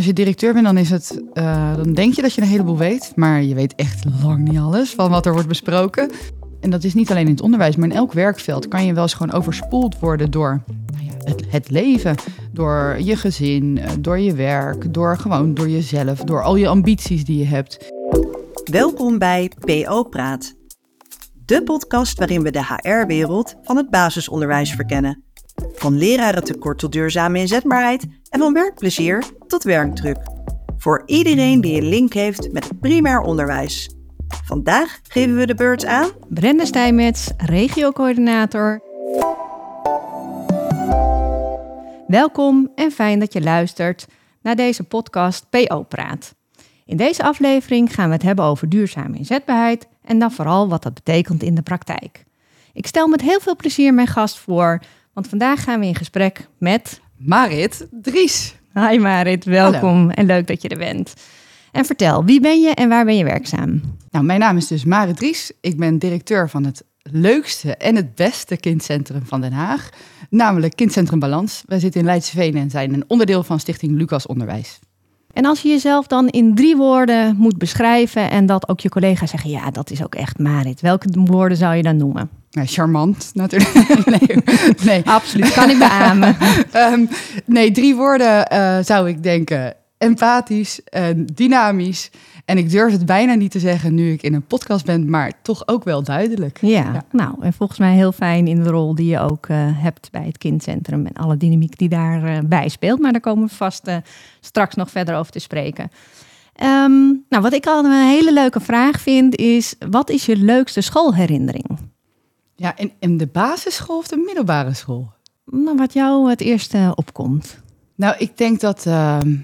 Als je directeur bent, dan, is het, uh, dan denk je dat je een heleboel weet. Maar je weet echt lang niet alles van wat er wordt besproken. En dat is niet alleen in het onderwijs, maar in elk werkveld kan je wel eens gewoon overspoeld worden door nou ja, het, het, leven. Door je gezin, eh, door je werk, door gewoon door jezelf, door al je ambities die je hebt. Welkom bij PO Praat. De podcast waarin we de HR-wereld van het basisonderwijs verkennen. Van lerarentekort tot duurzame inzetbaarheid en van werkplezier tot werkdruk. Voor iedereen die een link heeft met het primair onderwijs. Vandaag geven we de beurt aan... Brenda Stijmets, regiocoördinator. Welkom en fijn dat je luistert naar deze podcast PO Praat. In deze aflevering gaan we het hebben over duurzame inzetbaarheid en dan vooral wat dat betekent in de praktijk. Ik stel met heel veel plezier mijn gast voor, want vandaag gaan we in gesprek met Marit Dries. Hi Marit, welkom en leuk dat je er bent. En vertel, wie ben je en waar ben je werkzaam? Nou, mijn naam is dus Marit Dries. Ik ben directeur van het leukste en het beste kindcentrum van Den Haag, namelijk Kindcentrum Balans. Wij zitten in Leidseveen en zijn een onderdeel van Stichting Lucas Onderwijs. En als je jezelf dan in drie woorden moet beschrijven en dat ook je collega's zeggen, ja, dat is ook echt Marit. Welke woorden zou je dan noemen? Charmant natuurlijk. nee, nee, absoluut. Kan ik beamen. um, nee, drie woorden uh, zou ik denken. Empathisch, en dynamisch. En ik durf het bijna niet te zeggen nu ik in een podcast ben, maar toch ook wel duidelijk. Ja, nou, en volgens mij heel fijn in de rol die je ook uh, hebt bij het kindcentrum en alle dynamiek die daarbij uh, bij speelt. Maar daar komen we vast uh, straks nog verder over te spreken. Um, nou, wat ik al een hele leuke vraag vind is, wat is je leukste schoolherinnering? Ja, in, in de basisschool of de middelbare school? Nou, wat jou het eerste opkomt. Nou, ik denk dat ehm,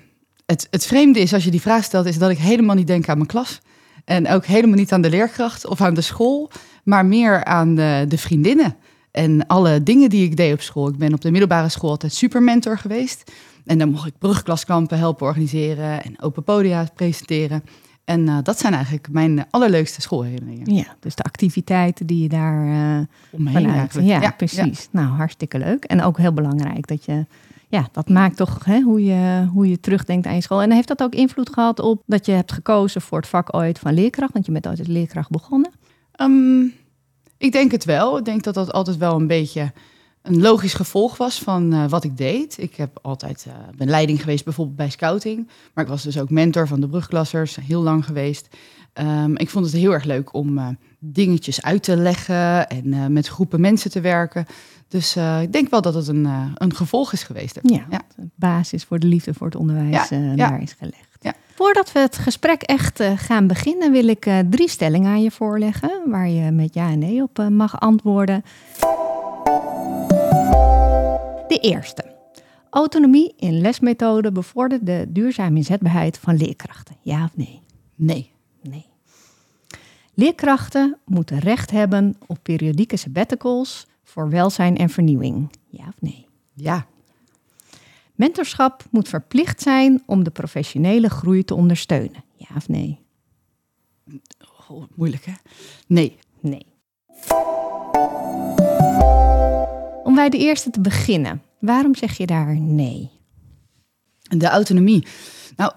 het, het vreemde is als je die vraag stelt, is dat ik helemaal niet denk aan mijn klas. En ook helemaal niet aan de leerkracht of aan de school, maar meer aan de, de vriendinnen. En alle dingen die ik deed op school. Ik ben op de middelbare school altijd supermentor geweest. En dan mocht ik brugklaskampen helpen organiseren en open podia presenteren. En uh, dat zijn eigenlijk mijn allerleukste schoolherinneringen. Ja, dus de activiteiten die je daar uh, Omheen eigenlijk. Ja, ja precies. Ja. Nou, hartstikke leuk. En ook heel belangrijk dat je ja, dat maakt toch hè, hoe, je, hoe je terugdenkt aan je school. En heeft dat ook invloed gehad op dat je hebt gekozen voor het vak ooit van leerkracht? Want je bent ooit als leerkracht begonnen. Um, ik denk het wel. Ik denk dat dat altijd wel een beetje een logisch gevolg was van uh, wat ik deed. Ik heb altijd uh, ben leiding geweest bijvoorbeeld bij scouting. Maar ik was dus ook mentor van de brugklassers, heel lang geweest. Um, ik vond het heel erg leuk om uh, dingetjes uit te leggen en met groepen mensen te werken. Dus ik denk wel dat het een, een gevolg is geweest. Ja, ja, de basis voor de liefde voor het onderwijs ja, daar is gelegd. Voordat we het gesprek echt gaan beginnen, wil ik drie stellingen aan je voorleggen, waar je met ja en nee op mag antwoorden. De eerste. Autonomie in lesmethoden bevordert de duurzame inzetbaarheid van leerkrachten. Ja of nee? Nee. Nee. Leerkrachten moeten recht hebben op periodieke sabbaticals voor welzijn en vernieuwing? Ja of nee? Ja. Mentorschap moet verplicht zijn om de professionele groei te ondersteunen. Ja of nee? Oh, moeilijk hè? Nee. Nee. Bij de eerste te beginnen, waarom zeg je daar nee? De autonomie. Nou,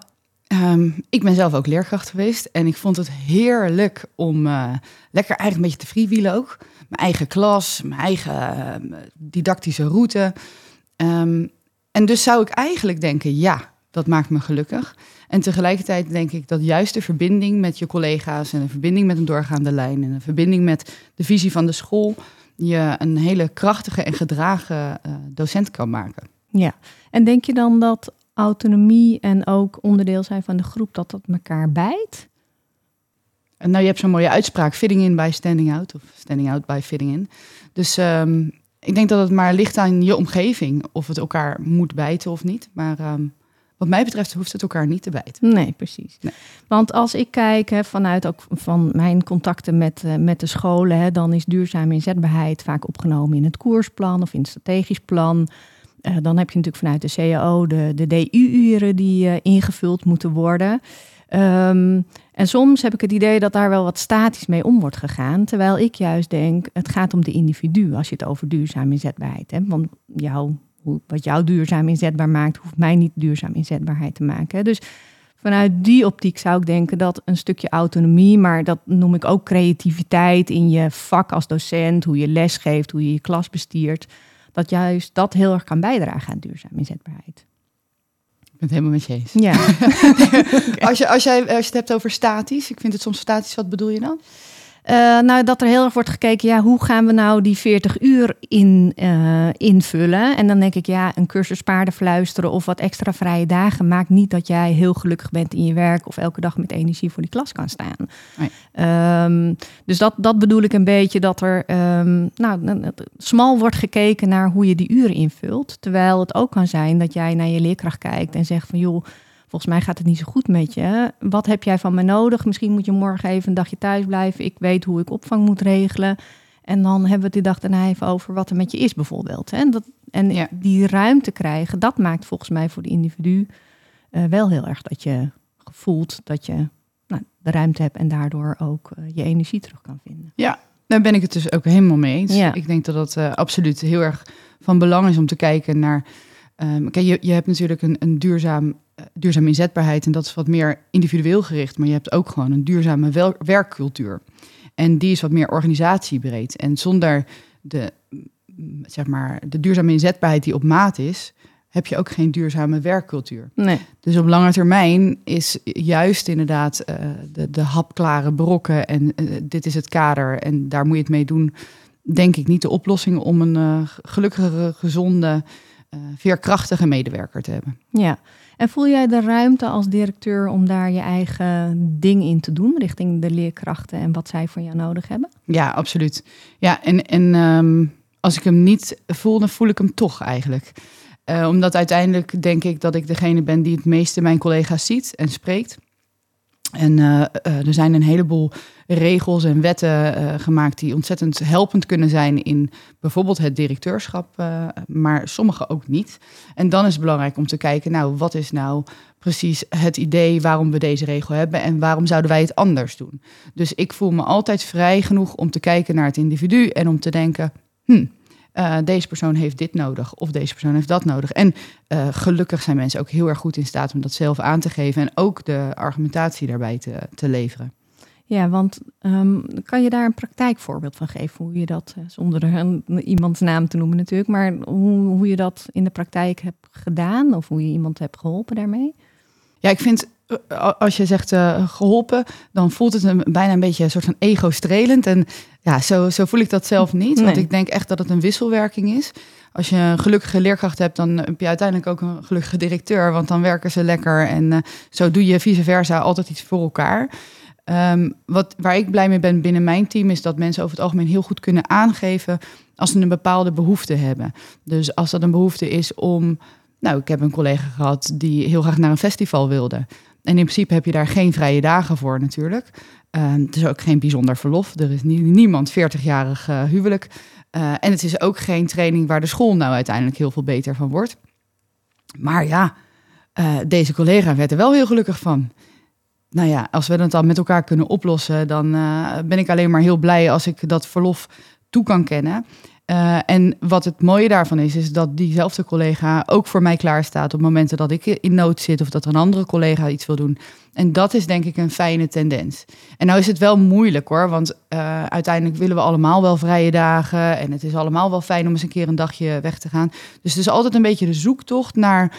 um, ik ben zelf ook leerkracht geweest en ik vond het heerlijk om uh, lekker eigenlijk een beetje te freewheelen ook mijn eigen klas, mijn eigen uh, didactische route. Um, en dus zou ik eigenlijk denken, ja, dat maakt me gelukkig. En tegelijkertijd denk ik dat juist de verbinding met je collega's en de verbinding met een doorgaande lijn en de verbinding met de visie van de school je een hele krachtige en gedragen uh, docent kan maken. Ja, en denk je dan dat autonomie en ook onderdeel zijn van de groep, dat dat elkaar bijt? En nou, je hebt zo'n mooie uitspraak, fitting in by standing out, of standing out by fitting in. Dus um, ik denk dat het maar ligt aan je omgeving, of het elkaar moet bijten of niet. Maar um, wat mij betreft hoeft het elkaar niet te bijten. Nee, precies. Nee. Want als ik kijk hè, vanuit ook van mijn contacten met, uh, met de scholen, hè, dan is duurzame inzetbaarheid vaak opgenomen in het koersplan of in het strategisch plan. Uh, dan heb je natuurlijk vanuit de CAO de, de DU-uren die uh, ingevuld moeten worden. Um, en soms heb ik het idee dat daar wel wat statisch mee om wordt gegaan. Terwijl ik juist denk, het gaat om de individu als je het over duurzame inzetbaarheid hebt. Want jouw hoe, wat jou duurzaam inzetbaar maakt, hoeft mij niet duurzaam inzetbaarheid te maken. Dus vanuit die optiek zou ik denken dat een stukje autonomie, maar dat noem ik ook creativiteit in je vak als docent, hoe je lesgeeft, hoe je je klas bestiert, dat juist dat heel erg kan bijdragen aan duurzaam inzetbaarheid. Ik ben het helemaal met je eens. Ja. als, je, als, jij, als je het hebt over statisch, ik vind het soms statisch, wat bedoel je dan? Uh, nou, dat er heel erg wordt gekeken, ja, hoe gaan we nou die 40 uur in, uh, invullen? En dan denk ik, ja, een cursus paarden fluisteren of wat extra vrije dagen maakt niet dat jij heel gelukkig bent in je werk of elke dag met energie voor die klas kan staan. Nee. Um, dus dat, dat bedoel ik een beetje, dat er um, nou, smal wordt gekeken naar hoe je die uren invult. Terwijl het ook kan zijn dat jij naar je leerkracht kijkt en zegt van, joh, volgens mij gaat het niet zo goed met je. Wat heb jij van me nodig? Misschien moet je morgen even een dagje thuis blijven. Ik weet hoe ik opvang moet regelen. En dan hebben we het die dag daarna even over wat er met je is bijvoorbeeld. En, dat, en die ruimte krijgen, dat maakt volgens mij voor de individu uh, wel heel erg dat je voelt dat je nou, de ruimte hebt en daardoor ook uh, je energie terug kan vinden. Ja, daar ben ik het dus ook helemaal mee eens. Ja. Ik denk dat dat uh, absoluut heel erg van belang is om te kijken naar. Um, kijk, je, je hebt natuurlijk een, een duurzaam eh, duurzame inzetbaarheid en dat is wat meer individueel gericht, maar je hebt ook gewoon een duurzame werkcultuur. En die is wat meer organisatiebreed. En zonder de, mm, zeg maar, de duurzame inzetbaarheid die op maat is, heb je ook geen duurzame werkcultuur. Nee. Dus op lange termijn is juist inderdaad uh, de, de hapklare brokken en uh, dit is het kader en daar moet je het mee doen, denk ik niet de oplossing om een uh, gelukkige, gezonde, veerkrachtige medewerker te hebben. Ja, en voel jij de ruimte als directeur om daar je eigen ding in te doen richting de leerkrachten en wat zij van jou nodig hebben? Ja, absoluut. Ja, en, en um, als ik hem niet voel, dan voel ik hem toch eigenlijk. Uh, omdat uiteindelijk denk ik dat ik degene ben die het meeste mijn collega's ziet en spreekt. En uh, uh, er zijn een heleboel regels en wetten uh, gemaakt die ontzettend helpend kunnen zijn in bijvoorbeeld het directeurschap, maar sommige ook niet. En dan is het belangrijk om te kijken, nou, wat is nou precies het idee waarom we deze regel hebben en waarom zouden wij het anders doen? Dus ik voel me altijd vrij genoeg om te kijken naar het individu en om te denken, hm, uh, deze persoon heeft dit nodig of deze persoon heeft dat nodig. En uh, gelukkig zijn mensen ook heel erg goed in staat om dat zelf aan te geven en ook de argumentatie daarbij te, te leveren. Ja, want um, kan je daar een praktijkvoorbeeld van geven? Hoe je dat, uh, zonder iemands naam te noemen natuurlijk, maar hoe, hoe je dat in de praktijk hebt gedaan of hoe je iemand hebt geholpen daarmee? Ja, ik vind als je zegt uh, geholpen, dan voelt het een, bijna een beetje een soort van ego-strelend. En ja, zo, zo voel ik dat zelf niet. Nee. Want ik denk echt dat het een wisselwerking is. Als je een gelukkige leerkracht hebt, dan heb je uiteindelijk ook een gelukkige directeur. Want dan werken ze lekker en uh, zo doe je vice versa altijd iets voor elkaar. Um, wat, waar ik blij mee ben binnen mijn team is dat mensen over het algemeen heel goed kunnen aangeven als ze een bepaalde behoefte hebben. Dus als dat een behoefte is om. Nou, ik heb een collega gehad die heel graag naar een festival wilde. En in principe heb je daar geen vrije dagen voor natuurlijk. Uh, het is ook geen bijzonder verlof. Er is nie, niemand 40-jarig uh, huwelijk. Uh, en het is ook geen training waar de school nou uiteindelijk heel veel beter van wordt. Maar ja, eh, deze collega werd er wel heel gelukkig van. Nou ja, als we het dan met elkaar kunnen oplossen, dan eh, ben ik alleen maar heel blij als ik dat verlof toe kan kennen. Uh, en wat het mooie daarvan is, is dat diezelfde collega ook voor mij klaar staat op momenten dat ik in nood zit of dat een andere collega iets wil doen. En dat is denk ik een fijne tendens. En nou is het wel moeilijk hoor, want uh, uiteindelijk willen we allemaal wel vrije dagen en het is allemaal wel fijn om eens een keer een dagje weg te gaan. Dus het is altijd een beetje de zoektocht naar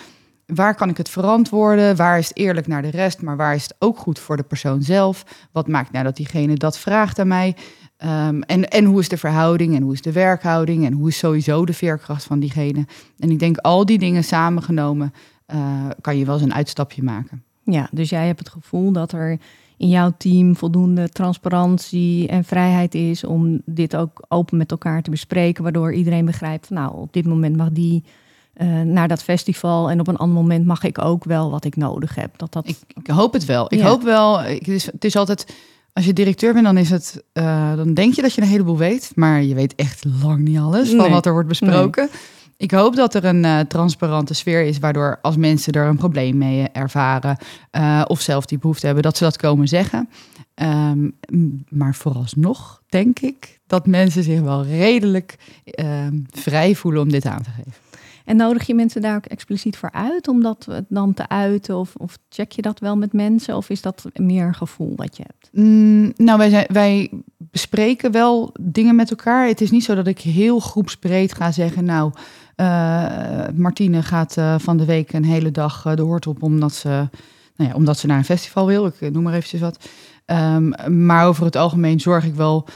waar kan ik het verantwoorden? Waar is het eerlijk naar de rest, maar waar is het ook goed voor de persoon zelf? Wat maakt nou dat diegene dat vraagt aan mij? Um, en, en hoe is de verhouding en hoe is de werkhouding en hoe is sowieso de veerkracht van diegene? En ik denk al die dingen samengenomen uh, kan je wel eens een uitstapje maken. Ja, dus jij hebt het gevoel dat er in jouw team voldoende transparantie en vrijheid is om dit ook open met elkaar te bespreken, waardoor iedereen begrijpt, nou, op dit moment mag die uh, naar dat festival en op een ander moment mag ik ook wel wat ik nodig heb. Dat dat... Ik, ik hoop het wel. Ik ja. hoop wel. Het is, het is altijd als je directeur bent, dan is het, uh, dan denk je dat je een heleboel weet, maar je weet echt lang niet alles van nee. wat er wordt besproken. Nee. Ik hoop dat er een uh, transparante sfeer is, waardoor als mensen er een probleem mee ervaren of zelf die behoefte hebben, dat ze dat komen zeggen. Um, maar vooralsnog denk ik dat mensen zich wel redelijk um, vrij voelen om dit aan te geven. En nodig je mensen daar ook expliciet voor uit om dat eh, dan te uiten? Of, of check je dat wel met mensen? Of is dat meer een gevoel wat je hebt? Mm, nou, wij, wij bespreken wel dingen met elkaar. Het is niet zo dat ik heel groepsbreed ga zeggen... nou, uh, Martine gaat uh, van de week een hele dag uh, de hoort op... omdat ze, nou ja, omdat ze naar een festival wil. Ik noem maar eventjes wat. Um, maar over het algemeen zorg ik wel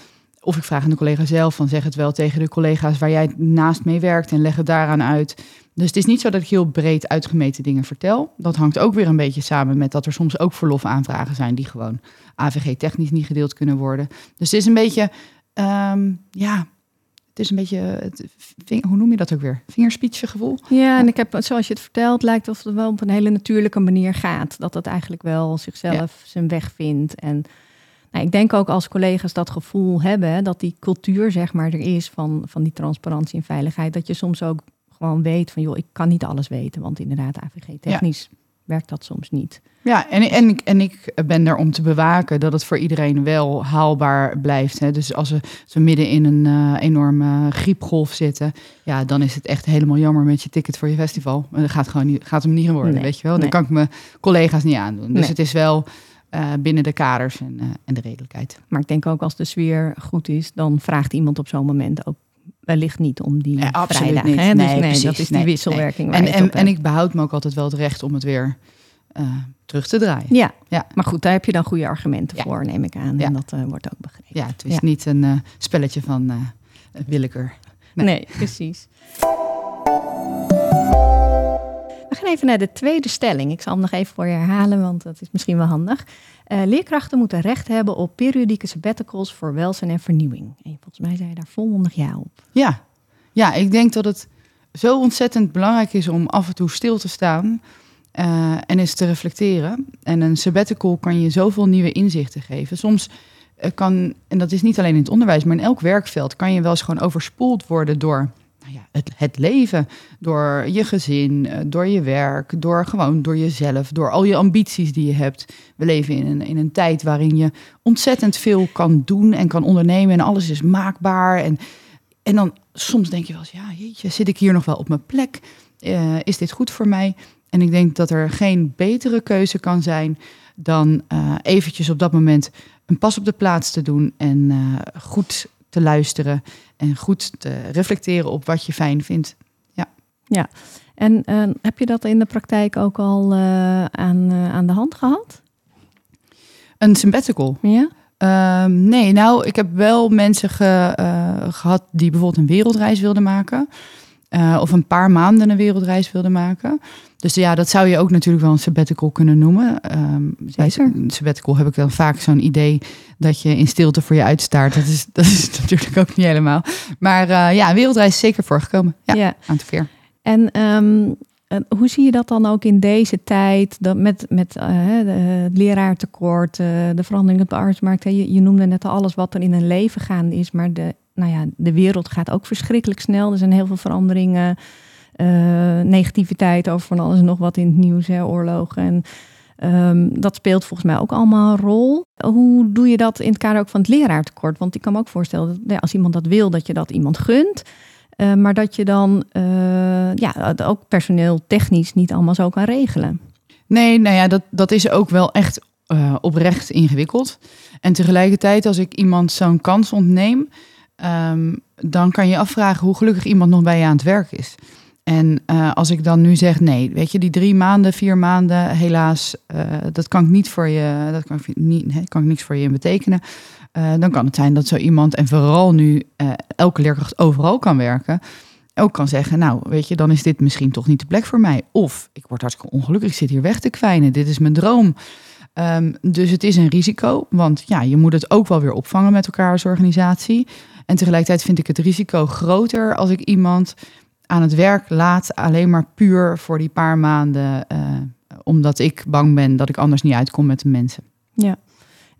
of ik vraag aan de collega zelf van zeg het wel tegen de collega's waar jij naast mee werkt en leg het daaraan uit. Dus het is niet zo dat ik heel breed uitgemeten dingen vertel. Dat hangt ook weer een beetje samen met dat er soms ook verlofaanvragen zijn die gewoon AVG-technisch niet gedeeld kunnen worden. Dus het is een beetje, um, ja, het is een beetje, het, hoe noem je dat ook weer? Vingerspietje gevoel? Ja, en ik heb, zoals je het vertelt, lijkt of het wel op een hele natuurlijke manier gaat. Dat het eigenlijk wel zichzelf ja. zijn weg vindt en nou, ik denk ook als collega's dat gevoel hebben, dat die cultuur zeg maar er is van, van die transparantie en veiligheid, dat je soms ook gewoon weet van joh, ik kan niet alles weten, want inderdaad AVG technisch werkt dat soms niet. Ja, en, en, ik, en ik ben er om te bewaken dat het voor iedereen wel haalbaar blijft. Hè. Dus als we, als we midden in een uh, enorme griepgolf zitten, ja, dan is het echt helemaal jammer met je ticket voor je festival. Dat gaat gewoon niet, gaat hem niet worden, nee, weet je wel. Dan nee. kan ik mijn collega's niet aandoen. Dus nee. het is wel uh, binnen de kaders en, uh, en de redelijkheid. Maar ik denk ook als de sfeer goed is, dan vraagt iemand op zo'n moment ook wellicht niet om die nee, absoluut. Niet. Hè? Nee, dus nee, precies, dat is die nee, wisselwerking. En, en, en ik behoud me ook altijd wel het recht om het weer uh, terug te draaien. Ja. ja, maar goed, daar heb je dan goede argumenten Ja. voor, neem ik aan. Ja. En dat wordt ook begrepen. Ja, het is Ja. niet een spelletje van willekeur. Nee precies. Even naar de tweede stelling. Ik zal hem nog even voor je herhalen, want dat is misschien wel handig. Uh, leerkrachten moeten recht hebben op periodieke sabbaticals voor welzijn en vernieuwing. En volgens mij zei je daar volmondig ja op. Ja. ja, ik denk dat het zo ontzettend belangrijk is om af en toe stil te staan uh, en eens te reflecteren. En een sabbatical kan je zoveel nieuwe inzichten geven. Soms uh, kan, en dat is niet alleen in het onderwijs, maar in elk werkveld, kan je wel eens gewoon overspoeld worden door nou ja, het, het, leven. Door je gezin, uh, door je werk, door gewoon door jezelf, door al je ambities die je hebt. We leven in een, in een tijd waarin je ontzettend veel kan doen en kan ondernemen en alles is maakbaar. En, en dan soms denk je wel eens, ja jeetje, zit ik hier nog wel op mijn plek? Uh, is dit goed voor mij? En ik denk dat er geen betere keuze kan zijn dan uh, eventjes op dat moment een pas op de plaats te doen en goed te luisteren en goed te reflecteren op wat je fijn vindt. Ja. Ja, en uh, heb je dat in de praktijk ook al uh, aan, uh, aan de hand gehad? Een sabbatical? Ja. Uh, nee, nou, ik heb wel mensen ge, gehad die bijvoorbeeld een wereldreis wilden maken. Uh, of een paar maanden een wereldreis wilden maken. Dus ja, dat zou je ook natuurlijk wel een sabbatical kunnen noemen. Um, bij sabbatical heb ik dan vaak zo'n idee dat je in stilte voor je uitstaart. Dat is, dat is natuurlijk ook niet helemaal. Maar uh, ja, een wereldreis is zeker voorgekomen. Ja, ja. aan het keer. En um, uh, hoe zie je dat dan ook in deze tijd? Dat met met uh, het leraartekort, de verandering op de arbeidsmarkt. Je, je noemde net alles wat er in een leven gaande is. Maar de, nou ja, de wereld gaat ook verschrikkelijk snel. Er zijn heel veel veranderingen. Uh, negativiteit over van alles en nog wat in het nieuws, hè, oorlogen. En um, dat speelt volgens mij ook allemaal een rol. Hoe doe je dat in het kader ook van het leraartekort? Want ik kan me ook voorstellen dat als iemand dat wil, dat je dat iemand gunt. Uh, maar dat je dan uh, ja, ook personeel technisch niet allemaal zo kan regelen. Nee, nou ja, dat, dat is ook wel echt oprecht ingewikkeld. En tegelijkertijd, als ik iemand zo'n kans ontneem, um, dan kan je afvragen hoe gelukkig iemand nog bij je aan het werk is. En uh, als ik dan nu zeg, nee, weet je, die drie maanden, vier maanden, helaas, uh, dat kan ik niet voor je, dat kan ik, niet, kan ik niks voor je betekenen. Uh, dan kan het zijn dat zo iemand, en vooral nu elke leerkracht overal kan werken, ook kan zeggen, nou, weet je, dan is dit misschien toch niet de plek voor mij. Of ik word hartstikke ongelukkig, ik zit hier weg te kwijnen, dit is mijn droom. Um, dus het is een risico, want ja, je moet het ook wel weer opvangen met elkaar als organisatie. En tegelijkertijd vind ik het risico groter als ik iemand aan het werk laat, alleen maar puur voor die paar maanden, uh, omdat ik bang ben dat ik anders niet uitkom met de mensen. Ja.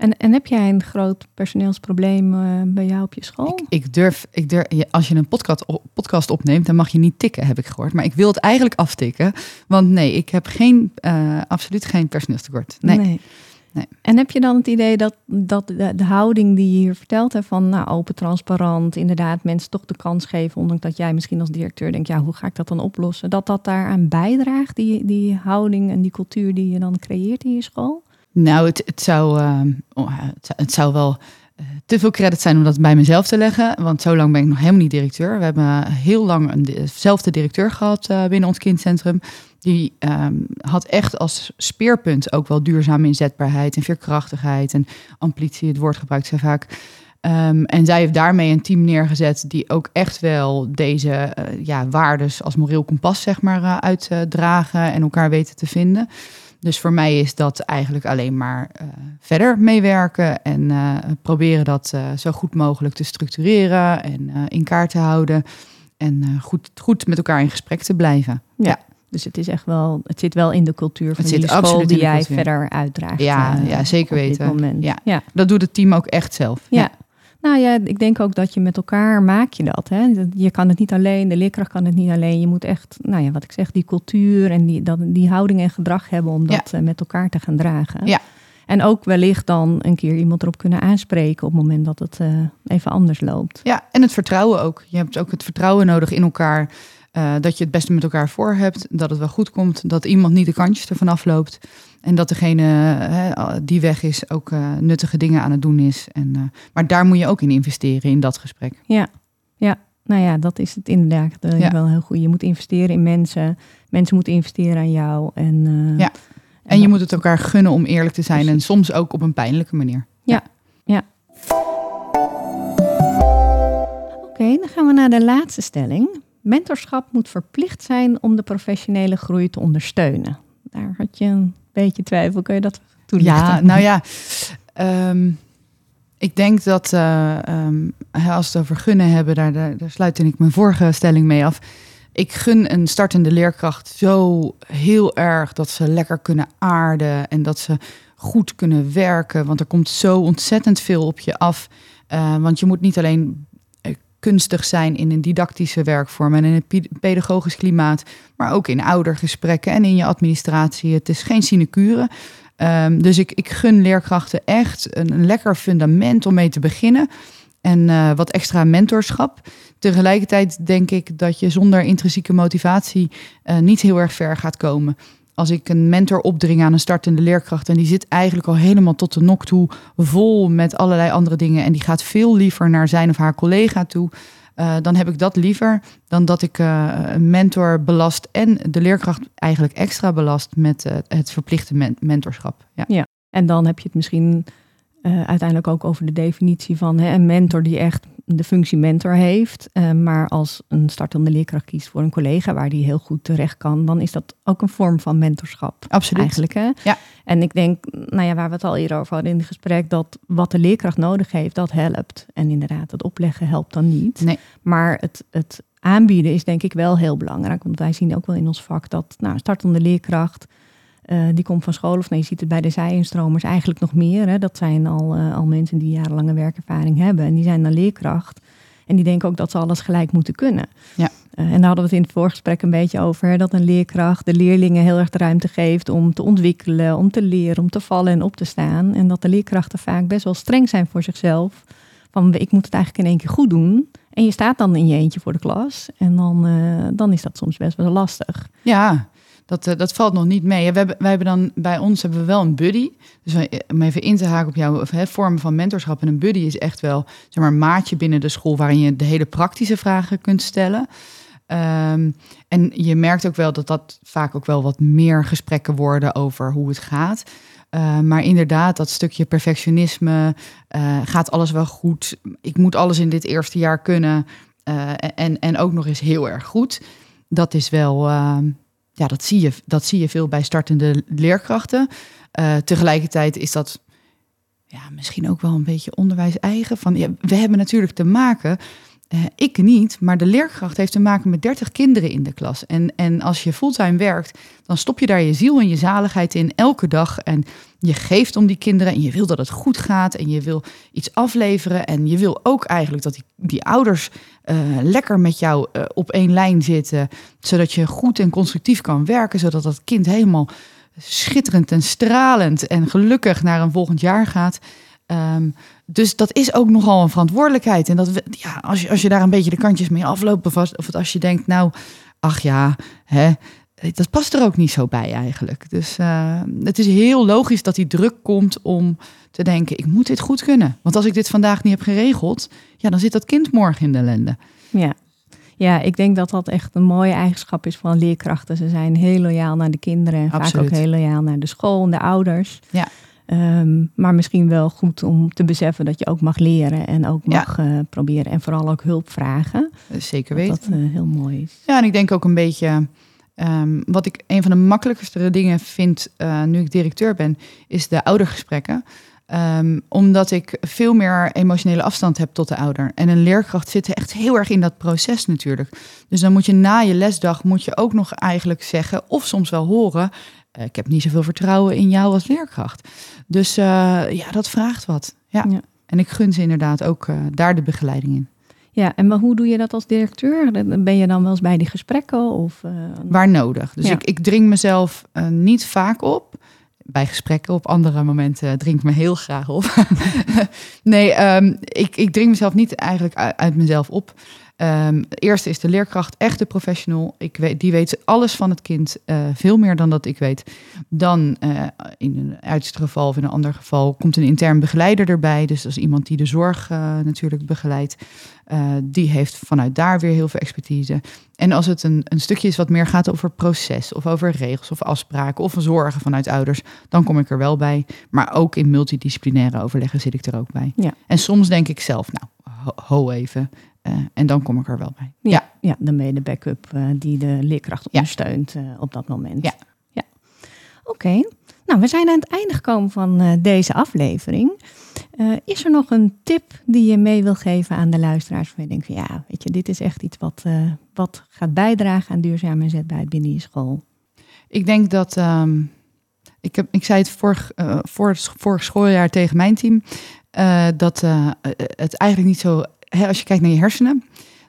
En, en heb jij een groot personeelsprobleem uh, bij jou op je school? Ik, ik, durf, ik durf, als je een podcast, podcast opneemt, dan mag je niet tikken, heb ik gehoord. Maar ik wil het eigenlijk aftikken, want nee, ik heb geen, uh, absoluut geen personeelstekort. Nee. nee. Nee. En heb je dan het idee dat, dat de, de houding die je hier vertelt, hè, van nou, open, transparant, inderdaad mensen toch de kans geven, ondanks dat jij misschien als directeur denkt, ja, hoe ga ik dat dan oplossen? Dat dat daaraan bijdraagt, die, die houding en die cultuur die je dan creëert in je school? Nou, het, ehm, oh, het, zou- het zou wel eh, te veel credit zijn om dat bij mezelf te leggen. Want zo lang ben ik nog helemaal niet directeur. We hebben heel lang een- dezelfde directeur gehad eh, binnen ons kindcentrum. Die ehm, had echt als speerpunt ook wel duurzame inzetbaarheid en veerkrachtigheid. En ambitie, het woord gebruikt zij vaak. Ehm, en zij heeft daarmee een team neergezet die ook echt wel deze eh, ja, waardes als moreel kompas zeg maar, eh, uitdragen en elkaar weten te vinden. Dus voor mij is dat eigenlijk alleen maar eh, verder meewerken en eh, proberen dat eh, zo goed mogelijk te structureren en in kaart te houden. En goed, goed met elkaar in gesprek te blijven. Ja. Dus het is echt wel, het zit wel in de cultuur van Het zit die school die de jij verder uitdraagt. Ja, ja, zeker weten. moment. Ja. ja. Dat doet het team ook echt zelf. Ja. Nou ja, ik denk ook dat je met elkaar maak je dat. Hè? Je kan het niet alleen, de leerkracht kan het niet alleen. Je moet echt, nou ja, wat ik zeg, die cultuur en die, dat, die houding en gedrag hebben om dat eh, met elkaar te gaan dragen. Ja. En ook wellicht dan een keer iemand erop kunnen aanspreken op het moment dat het eh, even anders loopt. Ja, en het vertrouwen ook. Je hebt ook het vertrouwen nodig in elkaar. Eh, dat je het beste met elkaar voor hebt. Dat het wel goed komt. Dat iemand niet de kantjes ervan afloopt. En dat degene hè, die weg is ook eh, nuttige dingen aan het doen is. En, eh, maar daar moet je ook in investeren, in dat gesprek. Ja, ja. Nou ja, dat is het inderdaad eh, Ja. wel heel goed. Je moet investeren in mensen. Mensen moeten investeren aan jou. En, eh, Ja. En je moet het elkaar gunnen om eerlijk te zijn. En soms ook op een pijnlijke manier. Oké, dan gaan we naar de laatste stelling. Mentorschap moet verplicht zijn om de professionele groei te ondersteunen. Daar had je een beetje twijfel. Kun je dat toelichten? Ja, nou ja. ehm, ik denk dat eh, ehm, als we het over gunnen hebben, daar, daar, sluit ik mijn vorige stelling mee af. Ik gun een startende leerkracht zo heel erg dat ze lekker kunnen aarden en dat ze goed kunnen werken. Want er komt zo ontzettend veel op je af. Eh, want je moet niet alleen kunstig zijn in een didactische werkvorm en in een pe- pedagogisch klimaat, maar ook in oudergesprekken en in je administratie. Het is geen sinecure. Ehm, dus ik, ik gun leerkrachten echt een, een lekker fundament om mee te beginnen. En eh, wat extra mentorschap. Tegelijkertijd denk ik dat je zonder intrinsieke motivatie eh, niet heel erg ver gaat komen. Als ik een mentor opdring aan een startende leerkracht en die zit eigenlijk al helemaal tot de nok toe, vol met allerlei andere dingen en die gaat veel liever naar zijn of haar collega toe, eh, dan heb ik dat liever dan dat ik eh, een mentor belast en de leerkracht eigenlijk extra belast met eh, het verplichte men- mentorschap. Ja. En dan heb je het misschien uiteindelijk ook over de definitie van hè, een mentor die echt de functie mentor heeft. Eh, maar als een startende leerkracht kiest voor een collega waar die heel goed terecht kan, dan is dat ook een vorm van mentorschap. Absoluut. Eigenlijk, hè? Ja. En ik denk, nou ja, waar we het al eerder over hadden in het gesprek, dat wat de leerkracht nodig heeft, dat helpt. En inderdaad, het opleggen helpt dan niet. Nee. Maar het, het aanbieden is denk ik wel heel belangrijk. Want wij zien ook wel in ons vak dat nou, startende leerkracht, eh, die komt van school, of nee, je ziet het bij de zijinstromers eigenlijk nog meer. Hè. Dat zijn al, eh, al mensen die jarenlange werkervaring hebben. En die zijn dan leerkracht. En die denken ook dat ze alles gelijk moeten kunnen. Ja. Eh, en daar hadden we het in het voorgesprek een beetje over. Hè, dat een leerkracht de leerlingen heel erg de ruimte geeft om te ontwikkelen, om te leren, om te vallen en op te staan. En dat de leerkrachten vaak best wel streng zijn voor zichzelf. Van ik moet het eigenlijk in één keer goed doen. En je staat dan in je eentje voor de klas. En dan, dan is dat soms best wel lastig. Ja, dat, eh, dat valt nog niet mee. We hebben, wij hebben dan bij ons hebben we wel een buddy. Dus wij- om even in te haken op jouw hè, vormen van mentorschap. En een buddy is echt wel zeg maar, een maatje binnen de school waarin je de hele praktische vragen kunt stellen. Ehm, en je merkt ook wel dat dat vaak ook wel wat meer gesprekken worden over hoe het gaat. Eh, maar inderdaad, dat stukje perfectionisme, eh, gaat alles wel goed? Ik moet alles in dit eerste jaar kunnen. eh, en, en ook nog eens heel erg goed. Dat is wel, ehm, ja, dat zie, je, dat zie je veel bij startende leerkrachten. Eh, tegelijkertijd is dat ja, misschien ook wel een beetje onderwijs eigen. Van, ja, we hebben natuurlijk te maken, eh, ik niet, maar de leerkracht heeft te maken met 30 kinderen in de klas. En, en als je fulltime werkt, dan stop je daar je ziel en je zaligheid in elke dag. En je geeft om die kinderen en je wil dat het goed gaat en je wil iets afleveren. En je wil ook eigenlijk dat die, die ouders eh, lekker met jou eh, op één lijn zitten, zodat je goed en constructief kan werken, zodat dat kind helemaal schitterend en stralend en gelukkig naar een volgend jaar gaat. Ehm, dus dat is ook nogal een verantwoordelijkheid. En dat ja, als, je, als je daar een beetje de kantjes mee afloopt, of of als je denkt, nou, ach ja, hè, dat past er ook niet zo bij eigenlijk. Dus uh, het is heel logisch dat die druk komt om te denken, ik moet dit goed kunnen. Want als ik dit vandaag niet heb geregeld, ja, dan zit dat kind morgen in de ellende. Ja. Ja, ik denk dat dat echt een mooie eigenschap is van leerkrachten. Ze zijn heel loyaal naar de kinderen en vaak ook heel loyaal naar de school en de ouders. Ja. Um, maar misschien wel goed om te beseffen dat je ook mag leren en ook mag ja. uh, proberen en vooral ook hulp vragen. Zeker weten. Dat dat uh, heel mooi is. Ja, en ik denk ook een beetje Um, wat ik een van de makkelijkste dingen vind uh, nu ik directeur ben, is de oudergesprekken. Um, omdat ik veel meer emotionele afstand heb tot de ouder. En een leerkracht zit echt heel erg in dat proces natuurlijk. Dus dan moet je na je lesdag moet je ook nog eigenlijk zeggen, of soms wel horen, uh, ik heb niet zoveel vertrouwen in jou als leerkracht. Dus uh, ja, dat vraagt wat. Ja. ja. En ik gun ze inderdaad ook daar de begeleiding in. Ja, en maar hoe doe je dat als directeur? Ben je dan wel eens bij die gesprekken? Of, uh... Waar nodig. Dus ja. ik, ik dring mezelf uh, niet vaak op. Bij gesprekken op andere momenten drink ik me heel graag op. nee, um, ik, ik dring mezelf niet eigenlijk uit, uit mezelf op. Um, eerste is de leerkracht, echt de professional. Ik weet, die weet alles van het kind, uh, veel meer dan dat ik weet. Dan uh, in een uiterste geval of in een ander geval komt een intern begeleider erbij. Dus dat is iemand die de zorg uh, natuurlijk begeleidt. die heeft vanuit daar weer heel veel expertise. En als het een, een stukje is wat meer gaat over proces of over regels of afspraken of zorgen vanuit ouders, dan kom ik er wel bij. Maar ook in multidisciplinaire overleggen zit ik er ook bij. Ja. En soms denk ik zelf, nou, ho, ho even. Uh, en dan kom ik er wel bij. Ja, ja. ja dan ben je de backup uh, die de leerkracht ondersteunt ja. uh, op dat moment. Ja. ja. Oké, okay. nou we zijn aan het einde gekomen van deze aflevering. is er nog een tip die je mee wil geven aan de luisteraars? Waar je denkt van ja, weet je, dit is echt iets wat, wat gaat bijdragen aan duurzame inzetbaarheid binnen je school. Ik denk dat, um, ik, heb, ik zei het vorig, vorig schooljaar tegen mijn team, dat het eigenlijk niet zo hè, als je kijkt naar je hersenen,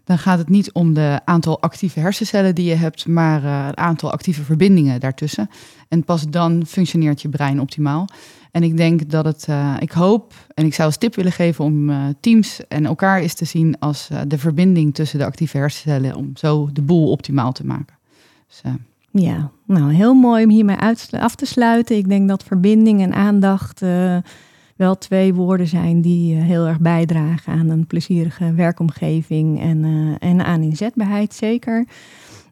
dan gaat het niet om de aantal actieve hersencellen die je hebt, maar uh, het aantal actieve verbindingen daartussen. En pas dan functioneert je brein optimaal. En ik denk dat het, uh, ik hoop en ik zou als tip willen geven om uh, teams en elkaar eens te zien als de verbinding tussen de actieve hersencellen, om zo de boel optimaal te maken. Dus, ja, nou heel mooi om hiermee af te sluiten. Ik denk dat verbinding en aandacht wel twee woorden zijn die uh, heel erg bijdragen aan een plezierige werkomgeving en, uh, en aan inzetbaarheid, zeker.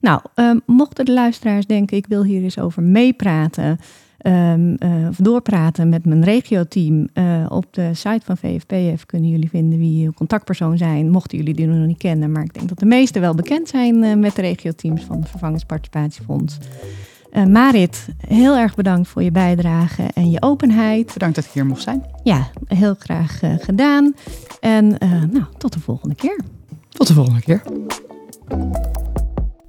Nou, um, mochten de luisteraars denken, ik wil hier eens over meepraten, um, uh, of doorpraten met mijn regioteam. op de site van VFPF kunnen jullie vinden wie je contactpersoon zijn, mochten jullie die nog niet kennen. Maar ik denk dat de meesten wel bekend zijn met de regioteams van het Vervangingsparticipatiefonds. Uh, Marit, heel erg bedankt voor je bijdrage en je openheid. Bedankt dat ik hier mocht zijn. Ja, heel graag uh, gedaan. En uh, nou, tot de volgende keer. Tot de volgende keer.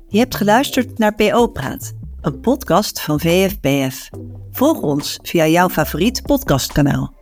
Je hebt geluisterd naar PO Praat, een podcast van VFBF. Volg ons via jouw favoriet podcastkanaal.